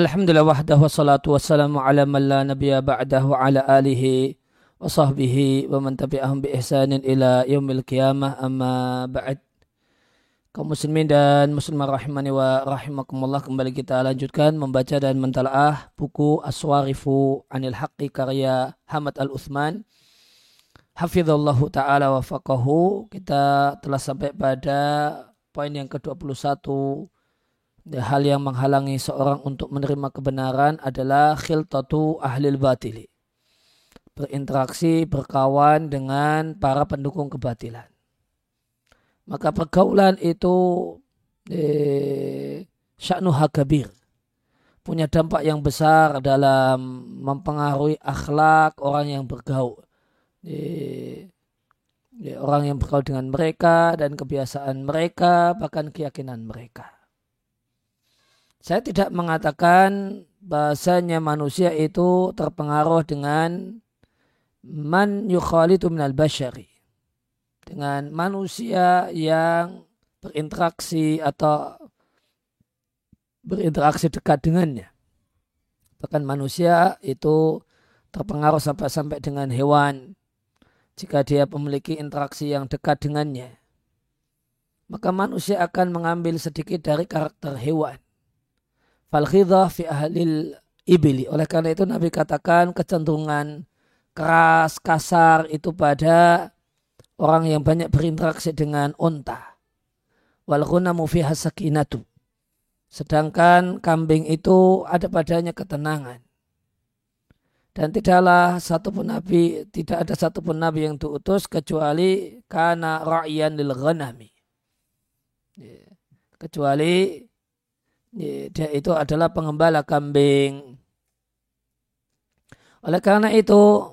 Alhamdulillah wahdahu wassalatu wassalamu ala man la nabiyya ba'dah wa ala alihi wa sahbihi wa man tabi'ahum bi ihsanin ila yaumil qiyamah amma ba'd. Kaum muslimin dan muslimah rahimani wa rahimakumullah kembali kita lanjutkan membaca dan mentalaah buku Aswarifu Anil Haqqi karya Hamad Al-Uthman. Hafizallahu ta'ala wa faqahu. Kita telah sampai pada poin yang ke-21 hal yang menghalangi seorang untuk menerima kebenaran adalah khiltatu ahlil batili. Berinteraksi, berkawan dengan para pendukung kebatilan. Maka pergaulan itu eh, sya'nu hakabir. Punya dampak yang besar dalam mempengaruhi akhlak orang yang bergaul. Eh, orang yang bergaul dengan mereka dan kebiasaan mereka, bahkan keyakinan mereka. Saya tidak mengatakan bahasanya manusia itu terpengaruh dengan man yukhalitu minal bashari. Dengan manusia yang berinteraksi atau berinteraksi dekat dengannya. Bahkan manusia itu terpengaruh sampai-sampai dengan hewan jika dia memiliki interaksi yang dekat dengannya. Maka manusia akan mengambil sedikit dari karakter hewan fal fi ahlil ibili. Oleh karena itu Nabi katakan kecenderungan keras, kasar itu pada orang yang banyak berinteraksi dengan unta. Wal ghunamu fiha sakinatu. Sedangkan kambing itu ada padanya ketenangan. Dan tidaklah satupun nabi, tidak ada satupun nabi yang diutus kecuali karena ra'yan lil ghanami. Ya. Dia itu adalah pengembala kambing. Oleh karena itu,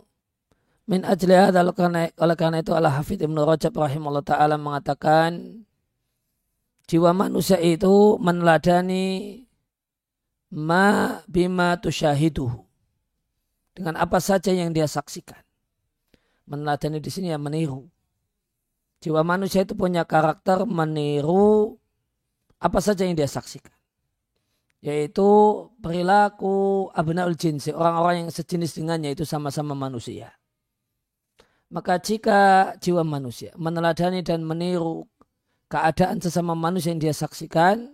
min ajli oleh karena, oleh karena itu Allah Hafidh Ibn Rajab rahimahullah ta'ala mengatakan jiwa manusia itu meneladani ma bima tusyahiduhu dengan apa saja yang dia saksikan. Meneladani di sini yang meniru. Jiwa manusia itu punya karakter meniru apa saja yang dia saksikan yaitu perilaku abnaul jinsi, orang-orang yang sejenis dengannya itu sama-sama manusia. Maka jika jiwa manusia meneladani dan meniru keadaan sesama manusia yang dia saksikan,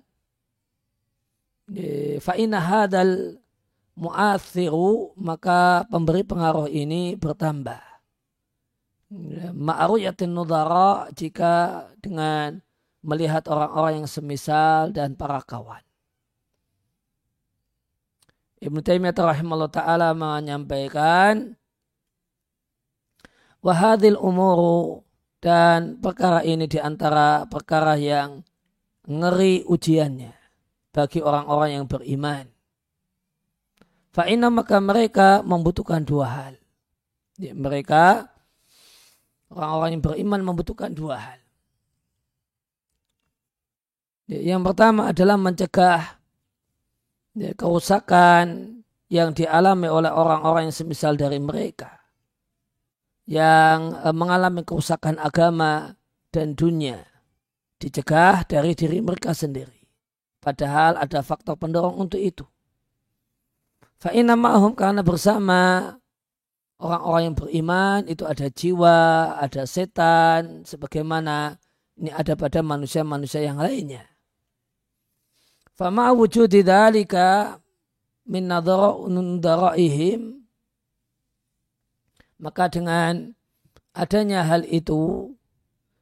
fa'ina hadal mu'athiru, maka pemberi pengaruh ini bertambah. Ma'aruyatin nudara jika dengan melihat orang-orang yang semisal dan para kawan. Ibnu Taimiyah rahimahullah taala menyampaikan wahadil umuru dan perkara ini di antara perkara yang ngeri ujiannya bagi orang-orang yang beriman. Fa'ina maka mereka membutuhkan dua hal. Ya, mereka orang-orang yang beriman membutuhkan dua hal. Ya, yang pertama adalah mencegah ya, kerusakan yang dialami oleh orang-orang yang semisal dari mereka yang e, mengalami kerusakan agama dan dunia dicegah dari diri mereka sendiri. Padahal ada faktor pendorong untuk itu. Fa'inna ma'hum karena bersama orang-orang yang beriman itu ada jiwa, ada setan, sebagaimana ini ada pada manusia-manusia yang lainnya. Fama wujudi dalika min nadaraihim maka dengan adanya hal itu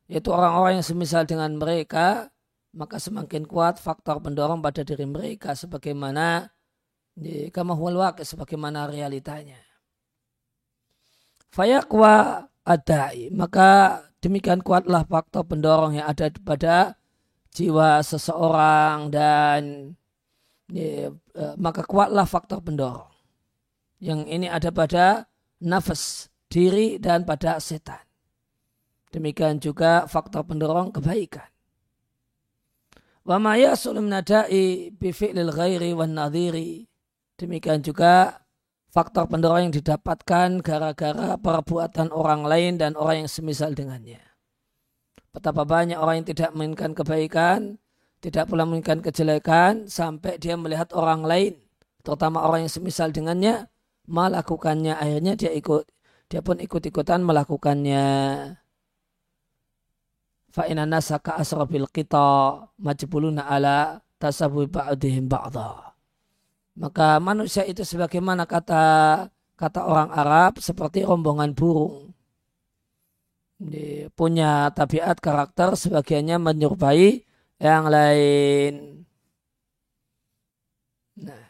yaitu orang-orang yang semisal dengan mereka maka semakin kuat faktor pendorong pada diri mereka sebagaimana di kama sebagaimana realitanya. Fayaqwa adai maka demikian kuatlah faktor pendorong yang ada pada jiwa seseorang dan ya, eh, maka kuatlah faktor pendorong. Yang ini ada pada nafas diri dan pada setan. Demikian juga faktor pendorong kebaikan. Wa ma yasul nadai bi fi'lil ghairi wan nadhiri. Demikian juga faktor pendorong yang didapatkan gara-gara perbuatan orang lain dan orang yang semisal dengannya. Betapa banyak orang yang tidak menginginkan kebaikan, tidak pula menginginkan kejelekan, sampai dia melihat orang lain terutama orang yang semisal dengannya melakukannya. Akhirnya dia ikut dia pun ikut-ikutan melakukannya. Fa inna nasa ka asrabil qita majbuluna ala tasabu ba'dihim ba'dha. Maka manusia itu sebagaimana kata kata orang Arab seperti rombongan burung punya tabiat karakter sebagiannya menyerupai yang lain nah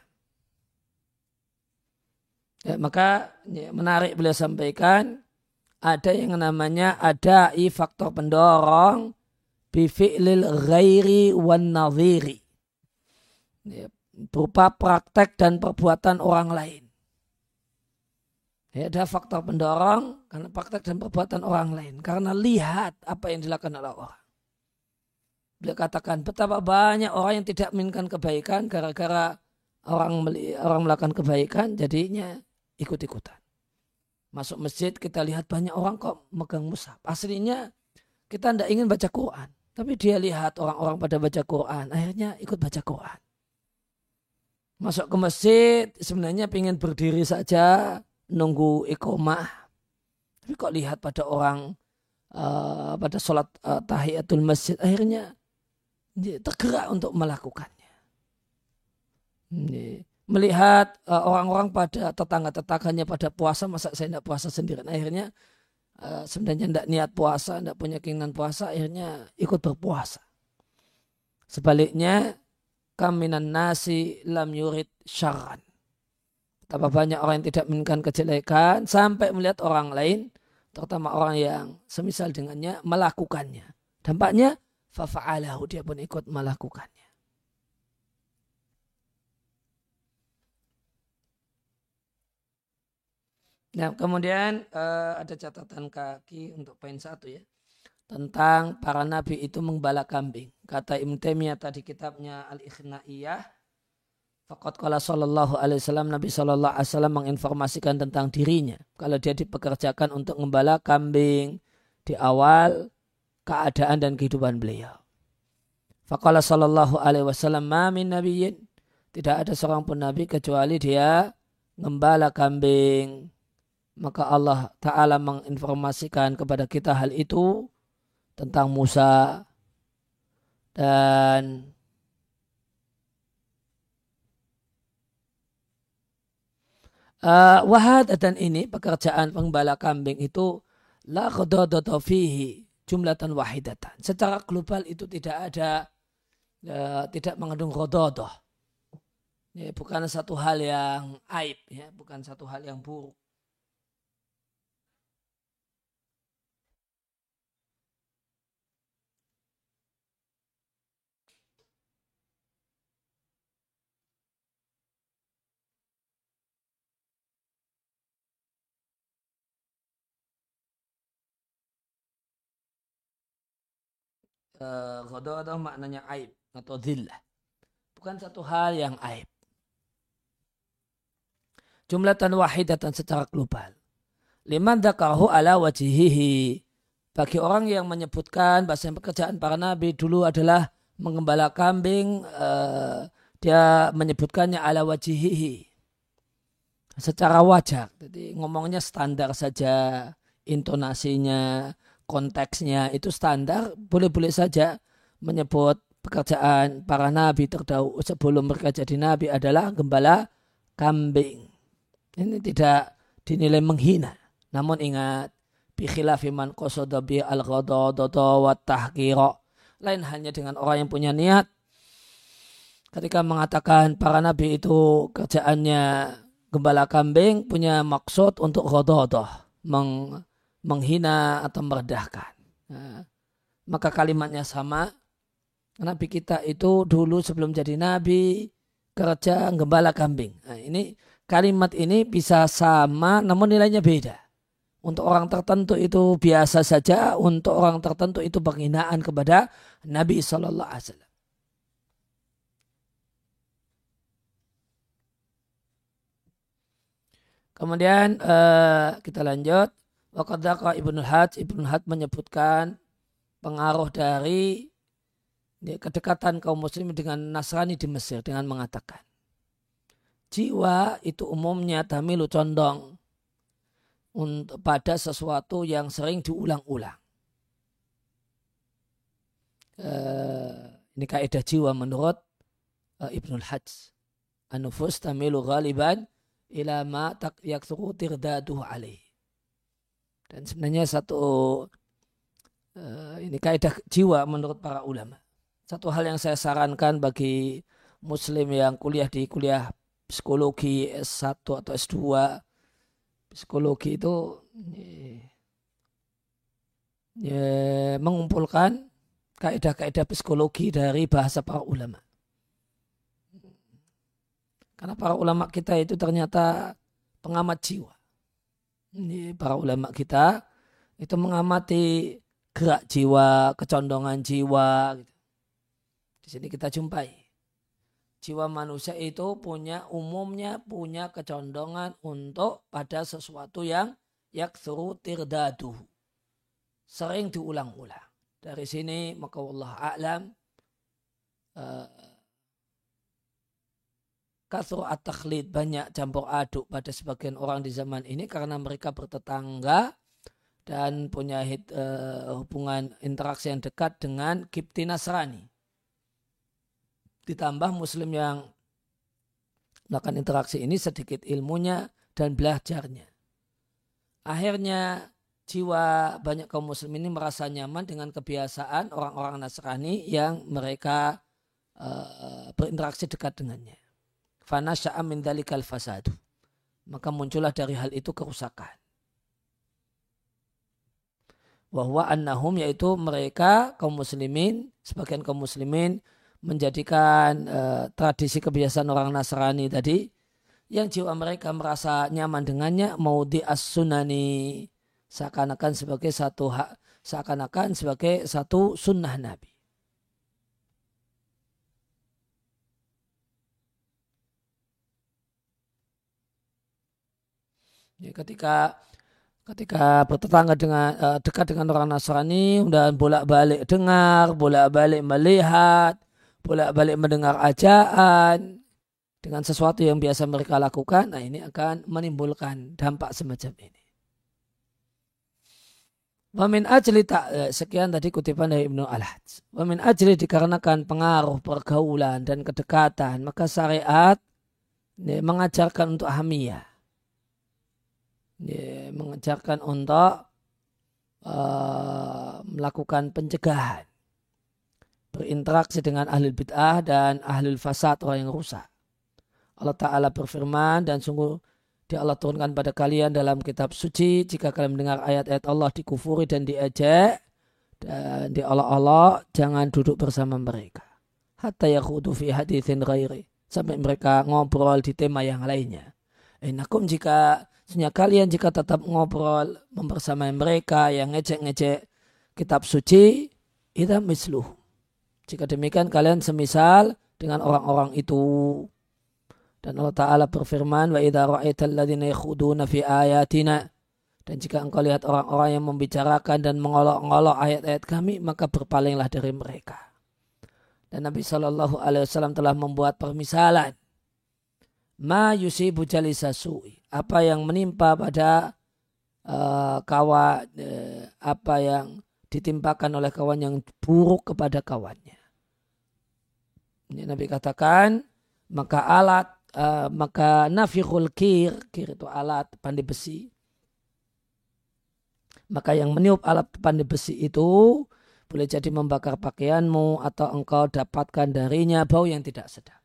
ya, maka ya, menarik beliau sampaikan ada yang namanya ada i faktor pendorong bifi'lil ghairi wan nadhiri. Ya, berupa praktek dan perbuatan orang lain. Ya, ada faktor pendorong karena praktek dan perbuatan orang lain. Karena lihat apa yang dilakukan oleh orang. Beliau katakan betapa banyak orang yang tidak menginginkan kebaikan gara-gara orang orang melakukan kebaikan jadinya ikut-ikutan. Masuk masjid kita lihat banyak orang kok megang mushaf. Aslinya kita tidak ingin baca Quran. Tapi dia lihat orang-orang pada baca Quran. Akhirnya ikut baca Quran. Masuk ke masjid sebenarnya ingin berdiri saja. Nunggu ikomah. Tapi kok lihat pada orang uh, pada sholat uh, tahiyatul masjid. Akhirnya tergerak untuk melakukannya melihat uh, orang-orang pada tetangga-tetangganya pada puasa masa saya tidak puasa sendirian akhirnya uh, sebenarnya tidak niat puasa tidak punya keinginan puasa akhirnya ikut berpuasa sebaliknya kaminan nasi lam yurid syarran betapa banyak orang yang tidak menginginkan kejelekan sampai melihat orang lain terutama orang yang semisal dengannya melakukannya dampaknya fafa'alahu dia pun ikut melakukannya Nah, kemudian uh, ada catatan kaki untuk poin satu ya. Tentang para nabi itu menggembala kambing. Kata Ibn Taimiyah tadi kitabnya Al-Ikhna'iyah. Fakat kala sallallahu alaihi wasallam Nabi sallallahu alaihi wasallam menginformasikan tentang dirinya. Kalau dia dipekerjakan untuk menggembala kambing di awal keadaan dan kehidupan beliau. Fakala sallallahu alaihi wasallam ma min nabiyyin tidak ada seorang pun nabi kecuali dia ngembala kambing maka Allah Ta'ala menginformasikan kepada kita hal itu tentang Musa dan uh, wahad dan ini pekerjaan penggembala kambing itu la fihi jumlatan wahidatan. Secara global itu tidak ada uh, tidak mengandung rododoh. Ya, bukan satu hal yang aib, ya, bukan satu hal yang buruk. Uh, maknanya aib atau zillah. Bukan satu hal yang aib. Jumlatan wahidatan secara global. Liman dakahu ala wajihihi. Bagi orang yang menyebutkan bahasa pekerjaan para nabi dulu adalah mengembala kambing, uh, dia menyebutkannya ala wajihihi. Secara wajar. Jadi ngomongnya standar saja, intonasinya, konteksnya itu standar, boleh-boleh saja menyebut pekerjaan para nabi terdahulu sebelum mereka jadi nabi adalah gembala kambing. Ini tidak dinilai menghina. Namun ingat, bikhilafi man qasada bi al wa. Lain hanya dengan orang yang punya niat ketika mengatakan para nabi itu kerjaannya gembala kambing punya maksud untuk ghadadah, meng menghina atau merendahkan. Nah, maka kalimatnya sama. Nabi kita itu dulu sebelum jadi nabi kerja gembala kambing. Nah, ini kalimat ini bisa sama namun nilainya beda. Untuk orang tertentu itu biasa saja, untuk orang tertentu itu penghinaan kepada Nabi Shallallahu Alaihi Wasallam. Kemudian uh, kita lanjut. Wakadaka Ibnu Hajj, Ibnu Hajj menyebutkan pengaruh dari kedekatan kaum muslim dengan Nasrani di Mesir dengan mengatakan jiwa itu umumnya tamilu condong untuk pada sesuatu yang sering diulang-ulang. Uh, ini kaidah jiwa menurut uh, Ibnul Hajj. An-nufus tamilu ghaliban ila ma yakthuru tirdaduh alaih. Dan sebenarnya satu uh, ini kaidah jiwa menurut para ulama. Satu hal yang saya sarankan bagi muslim yang kuliah di kuliah psikologi S1 atau S2 psikologi itu ya, mengumpulkan kaidah-kaidah psikologi dari bahasa para ulama. Karena para ulama kita itu ternyata pengamat jiwa. Para ulama kita itu mengamati gerak jiwa, kecondongan jiwa. Gitu. Di sini kita jumpai jiwa manusia itu punya umumnya punya kecondongan untuk pada sesuatu yang yaksuru tirdadu. Sering diulang-ulang. Dari sini maka Allah a'lam uh, kasur at-takhlid banyak campur aduk pada sebagian orang di zaman ini karena mereka bertetangga dan punya hit, uh, hubungan interaksi yang dekat dengan Kipti Nasrani ditambah muslim yang melakukan interaksi ini sedikit ilmunya dan belajarnya. Akhirnya jiwa banyak kaum muslim ini merasa nyaman dengan kebiasaan orang-orang Nasrani yang mereka uh, berinteraksi dekat dengannya. Fana sya'am min dalikal fasadu. Maka muncullah dari hal itu kerusakan. Bahwa annahum yaitu mereka kaum muslimin, sebagian kaum muslimin menjadikan uh, tradisi kebiasaan orang Nasrani tadi yang jiwa mereka merasa nyaman dengannya mau di as-sunani seakan-akan sebagai satu hak seakan-akan sebagai satu sunnah Nabi. Ya, ketika ketika bertetangga dengan uh, dekat dengan orang Nasrani dan bolak-balik dengar, bolak-balik melihat, bolak-balik mendengar ajaan dengan sesuatu yang biasa mereka lakukan, nah ini akan menimbulkan dampak semacam ini. Wamin ajli tak eh, sekian tadi kutipan dari Ibnu Al-Hajj. Wamin ajli dikarenakan pengaruh pergaulan dan kedekatan, maka syariat mengajarkan untuk hamiyah. Ini, mengajarkan untuk uh, melakukan pencegahan berinteraksi dengan ahli bid'ah dan ahli fasad orang yang rusak. Allah Ta'ala berfirman dan sungguh di Allah turunkan pada kalian dalam kitab suci jika kalian mendengar ayat-ayat Allah dikufuri dan diejek dan di Allah Allah jangan duduk bersama mereka hatta yakhudu fi hadithin ghairi sampai mereka ngobrol di tema yang lainnya. Enakum jika sebenarnya kalian jika tetap ngobrol membersamai mereka yang ngecek-ngecek kitab suci itu misluh jika demikian kalian semisal dengan orang-orang itu. Dan Allah Ta'ala berfirman, Wa idha ra'aital ladhina yakhuduna fi ayatina. Dan jika engkau lihat orang-orang yang membicarakan dan mengolok-ngolok ayat-ayat kami, maka berpalinglah dari mereka. Dan Nabi Shallallahu Alaihi Wasallam telah membuat permisalan. Ma yusibu jalisa su'i. Apa yang menimpa pada uh, kawan, uh, apa yang ditimpakan oleh kawan yang buruk kepada kawannya. Ini Nabi katakan maka alat uh, maka nafikhul kir kir itu alat pandai besi maka yang meniup alat pandai besi itu boleh jadi membakar pakaianmu atau engkau dapatkan darinya bau yang tidak sedap.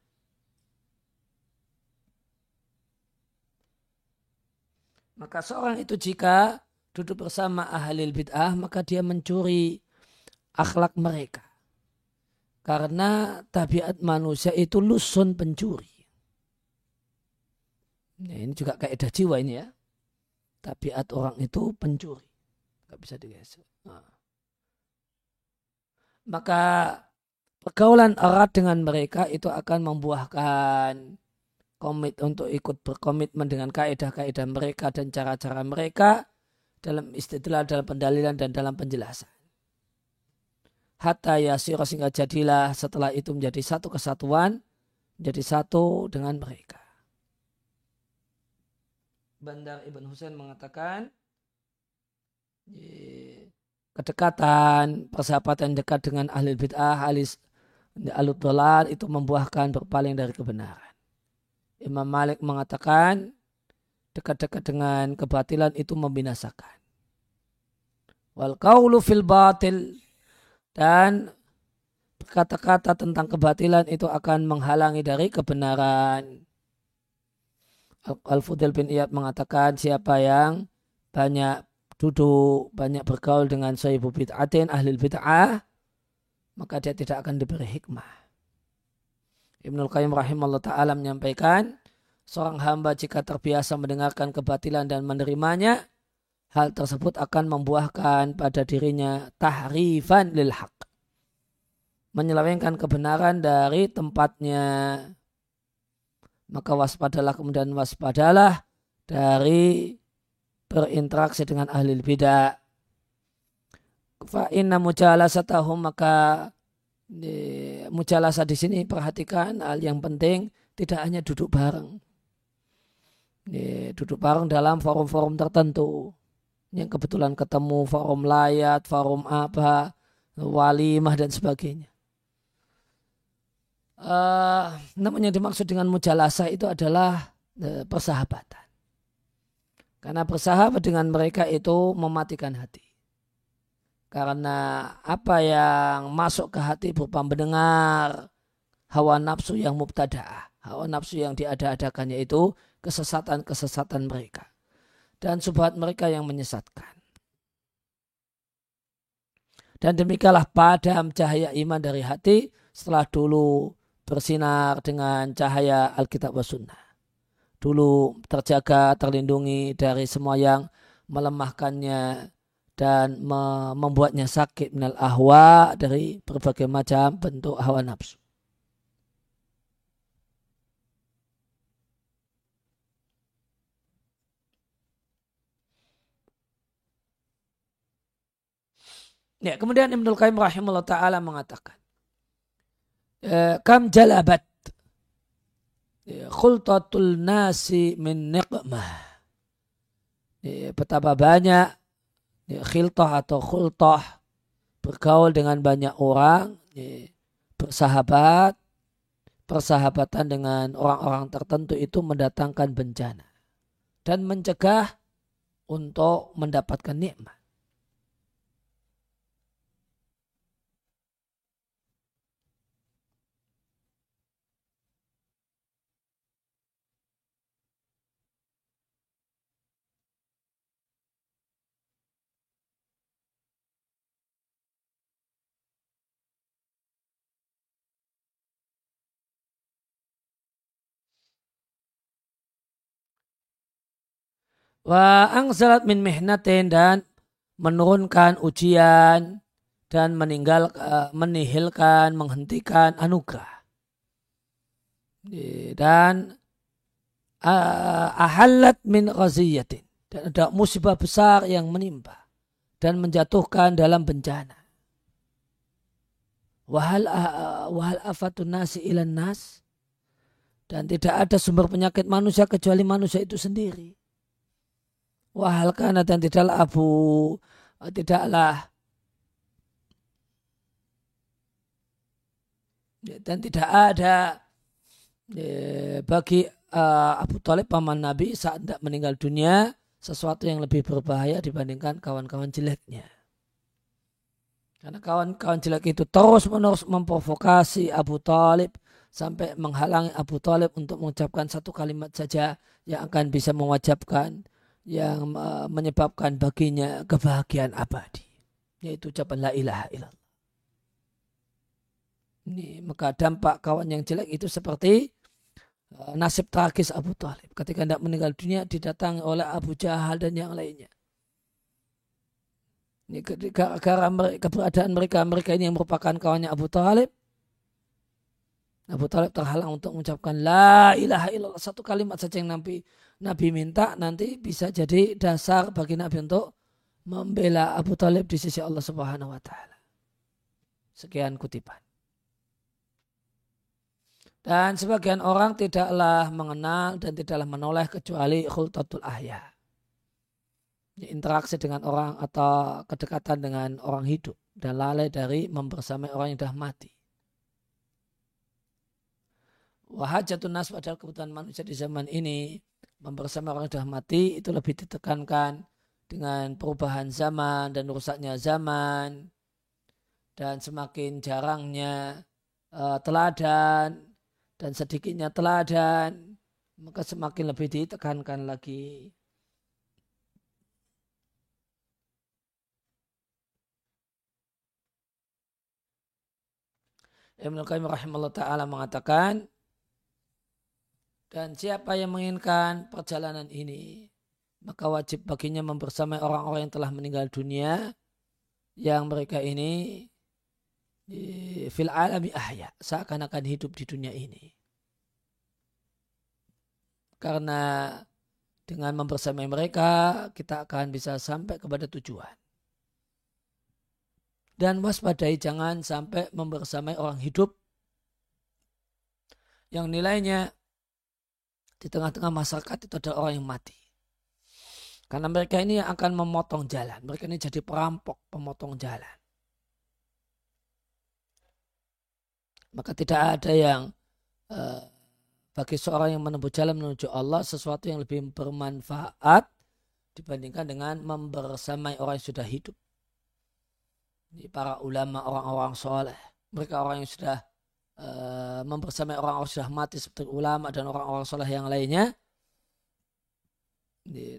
Maka seorang itu jika duduk bersama ahli bid'ah maka dia mencuri akhlak mereka. Karena tabiat manusia itu lusun pencuri. Nah, ini juga kaidah jiwa ini ya. Tabiat orang itu pencuri. Gak bisa digeser. Nah. Maka pergaulan erat dengan mereka itu akan membuahkan komit untuk ikut berkomitmen dengan kaidah-kaidah mereka dan cara-cara mereka dalam istilah dalam pendalilan dan dalam penjelasan hatta yasira sehingga jadilah setelah itu menjadi satu kesatuan, menjadi satu dengan mereka. Bandar Ibn Husain mengatakan kedekatan, persahabatan dekat dengan ahli bid'ah, ahli dolal itu membuahkan berpaling dari kebenaran. Imam Malik mengatakan dekat-dekat dengan kebatilan itu membinasakan. Wal kaulu fil batil dan kata-kata tentang kebatilan itu akan menghalangi dari kebenaran. Al-Fudil bin Iyad mengatakan siapa yang banyak duduk, banyak bergaul dengan sahibu bid'atin, ahli bid'ah, maka dia tidak akan diberi hikmah. Ibnul Qayyim rahimahullah ta'ala menyampaikan, seorang hamba jika terbiasa mendengarkan kebatilan dan menerimanya, hal tersebut akan membuahkan pada dirinya tahrifan lil haq. Menyelewengkan kebenaran dari tempatnya maka waspadalah kemudian waspadalah dari berinteraksi dengan ahli bidah. Fa inna mujalasatahum maka di, mujalasa di sini perhatikan hal yang penting tidak hanya duduk bareng. Di, duduk bareng dalam forum-forum tertentu. Yang kebetulan ketemu forum layat, forum apa, walimah dan sebagainya. Uh, namun yang dimaksud dengan mujalasa itu adalah uh, persahabatan. Karena bersahabat dengan mereka itu mematikan hati. Karena apa yang masuk ke hati berupa mendengar hawa nafsu yang mubtada'ah. Hawa nafsu yang diada-adakannya itu kesesatan-kesesatan mereka. Dan subhat mereka yang menyesatkan. Dan demikianlah padam cahaya iman dari hati setelah dulu bersinar dengan cahaya Alkitab wa Sunnah. Dulu terjaga, terlindungi dari semua yang melemahkannya dan membuatnya sakit minal ahwa dari berbagai macam bentuk hawa nafsu. Ya, kemudian Ibnu Qayyim rahimahullah taala mengatakan, Eh, kam jalabat ya, khultatul nasi min niqmah. Ya, betapa banyak ya, khiltah atau khultah bergaul dengan banyak orang, bersahabat, persahabatan dengan orang-orang tertentu itu mendatangkan bencana dan mencegah untuk mendapatkan nikmat. Wa angsalat min mihnatin dan menurunkan ujian dan meninggal uh, menihilkan menghentikan anugerah. Dan uh, ahallat min ghaziyatin. Dan ada musibah besar yang menimpa dan menjatuhkan dalam bencana. Wahal uh, wahal afatun nasi ilan nas? Dan tidak ada sumber penyakit manusia kecuali manusia itu sendiri Wahal kana dan tidaklah Abu. Tidaklah. Dan tidak ada. Ya, bagi uh, Abu Talib paman Nabi saat tidak meninggal dunia sesuatu yang lebih berbahaya dibandingkan kawan-kawan jeleknya. Karena kawan-kawan jelek itu terus menerus memprovokasi Abu Talib sampai menghalangi Abu Talib untuk mengucapkan satu kalimat saja yang akan bisa mewajibkan yang menyebabkan baginya kebahagiaan abadi yaitu ucapan la ilaha illallah. Ini maka dampak kawan yang jelek itu seperti uh, nasib tragis Abu Talib ketika tidak meninggal dunia didatangi oleh Abu Jahal dan yang lainnya. Ini gara-gara keberadaan mereka mereka ini yang merupakan kawannya Abu Talib. Abu Talib terhalang untuk mengucapkan la ilaha illallah satu kalimat saja yang nanti Nabi minta nanti bisa jadi dasar bagi Nabi untuk membela Abu Talib di sisi Allah Subhanahu wa taala. Sekian kutipan. Dan sebagian orang tidaklah mengenal dan tidaklah menoleh kecuali khultatul ahya. Interaksi dengan orang atau kedekatan dengan orang hidup dan lalai dari membersamai orang yang sudah mati. Wahajatun nas padahal kebutuhan manusia di zaman ini membersamai orang yang sudah mati itu lebih ditekankan dengan perubahan zaman dan rusaknya zaman dan semakin jarangnya uh, teladan dan sedikitnya teladan, maka semakin lebih ditekankan lagi. Ibnu Qayyim rahimahullah ta'ala mengatakan, dan siapa yang menginginkan perjalanan ini, maka wajib baginya membersamai orang-orang yang telah meninggal dunia, yang mereka ini fil alami ahya seakan-akan hidup di dunia ini. Karena dengan membersamai mereka kita akan bisa sampai kepada tujuan. Dan waspadai jangan sampai membersamai orang hidup yang nilainya di tengah-tengah masyarakat itu adalah orang yang mati. Karena mereka ini akan memotong jalan. Mereka ini jadi perampok, pemotong jalan. Maka tidak ada yang uh, bagi seorang yang menempuh jalan menuju Allah sesuatu yang lebih bermanfaat dibandingkan dengan membersamai orang yang sudah hidup. Ini para ulama, orang-orang soleh. Mereka orang yang sudah uh, membersamai orang-orang sudah mati seperti ulama dan orang-orang soleh yang lainnya.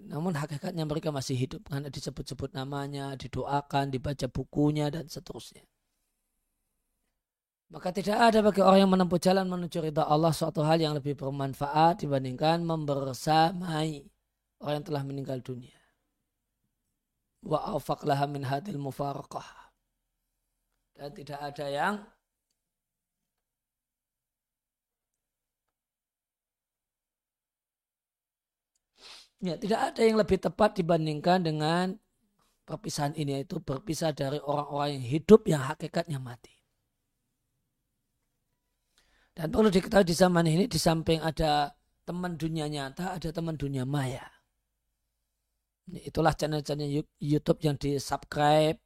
Namun hakikatnya mereka masih hidup karena disebut-sebut namanya, didoakan, dibaca bukunya dan seterusnya. Maka tidak ada bagi orang yang menempuh jalan menuju ridha Allah suatu hal yang lebih bermanfaat dibandingkan membersamai orang yang telah meninggal dunia. Wa min hadil mufarqah. Dan tidak ada yang Ya, tidak ada yang lebih tepat dibandingkan dengan perpisahan ini yaitu berpisah dari orang-orang yang hidup yang hakikatnya mati. Dan perlu diketahui di zaman ini di samping ada teman dunia nyata, ada teman dunia maya. Itulah channel-channel YouTube yang di subscribe,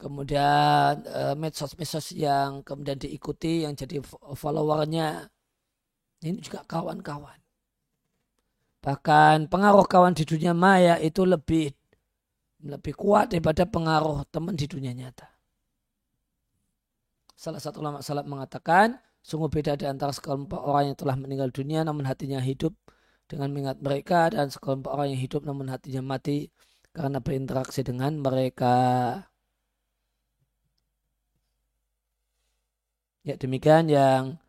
kemudian eh, medsos-medsos yang kemudian diikuti, yang jadi followernya. Ini juga kawan-kawan. Bahkan pengaruh kawan di dunia maya itu lebih lebih kuat daripada pengaruh teman di dunia nyata. Salah satu ulama salaf mengatakan, Sungguh beda di antara sekelompok orang yang telah meninggal dunia namun hatinya hidup dengan mengingat mereka dan sekelompok orang yang hidup namun hatinya mati karena berinteraksi dengan mereka. Ya demikian yang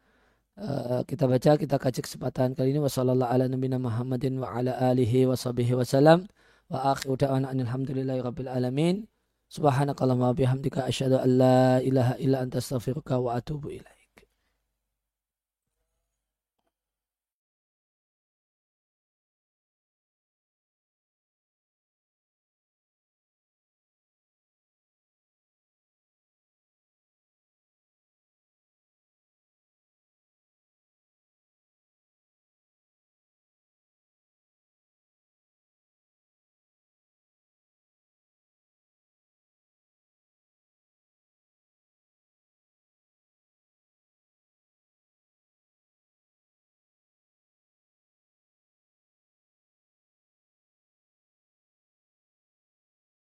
uh, kita baca kita kaji kesempatan kali ini. Wasallallahu ala nabiyina Muhammadin wa ala alihi wa sahbihi wasallam wa akhiru da'wana alhamdulillahi rabbil alamin. Subhanakallahumma bihamdika asyhadu an la ilaha illa anta astaghfiruka wa atubu ilaik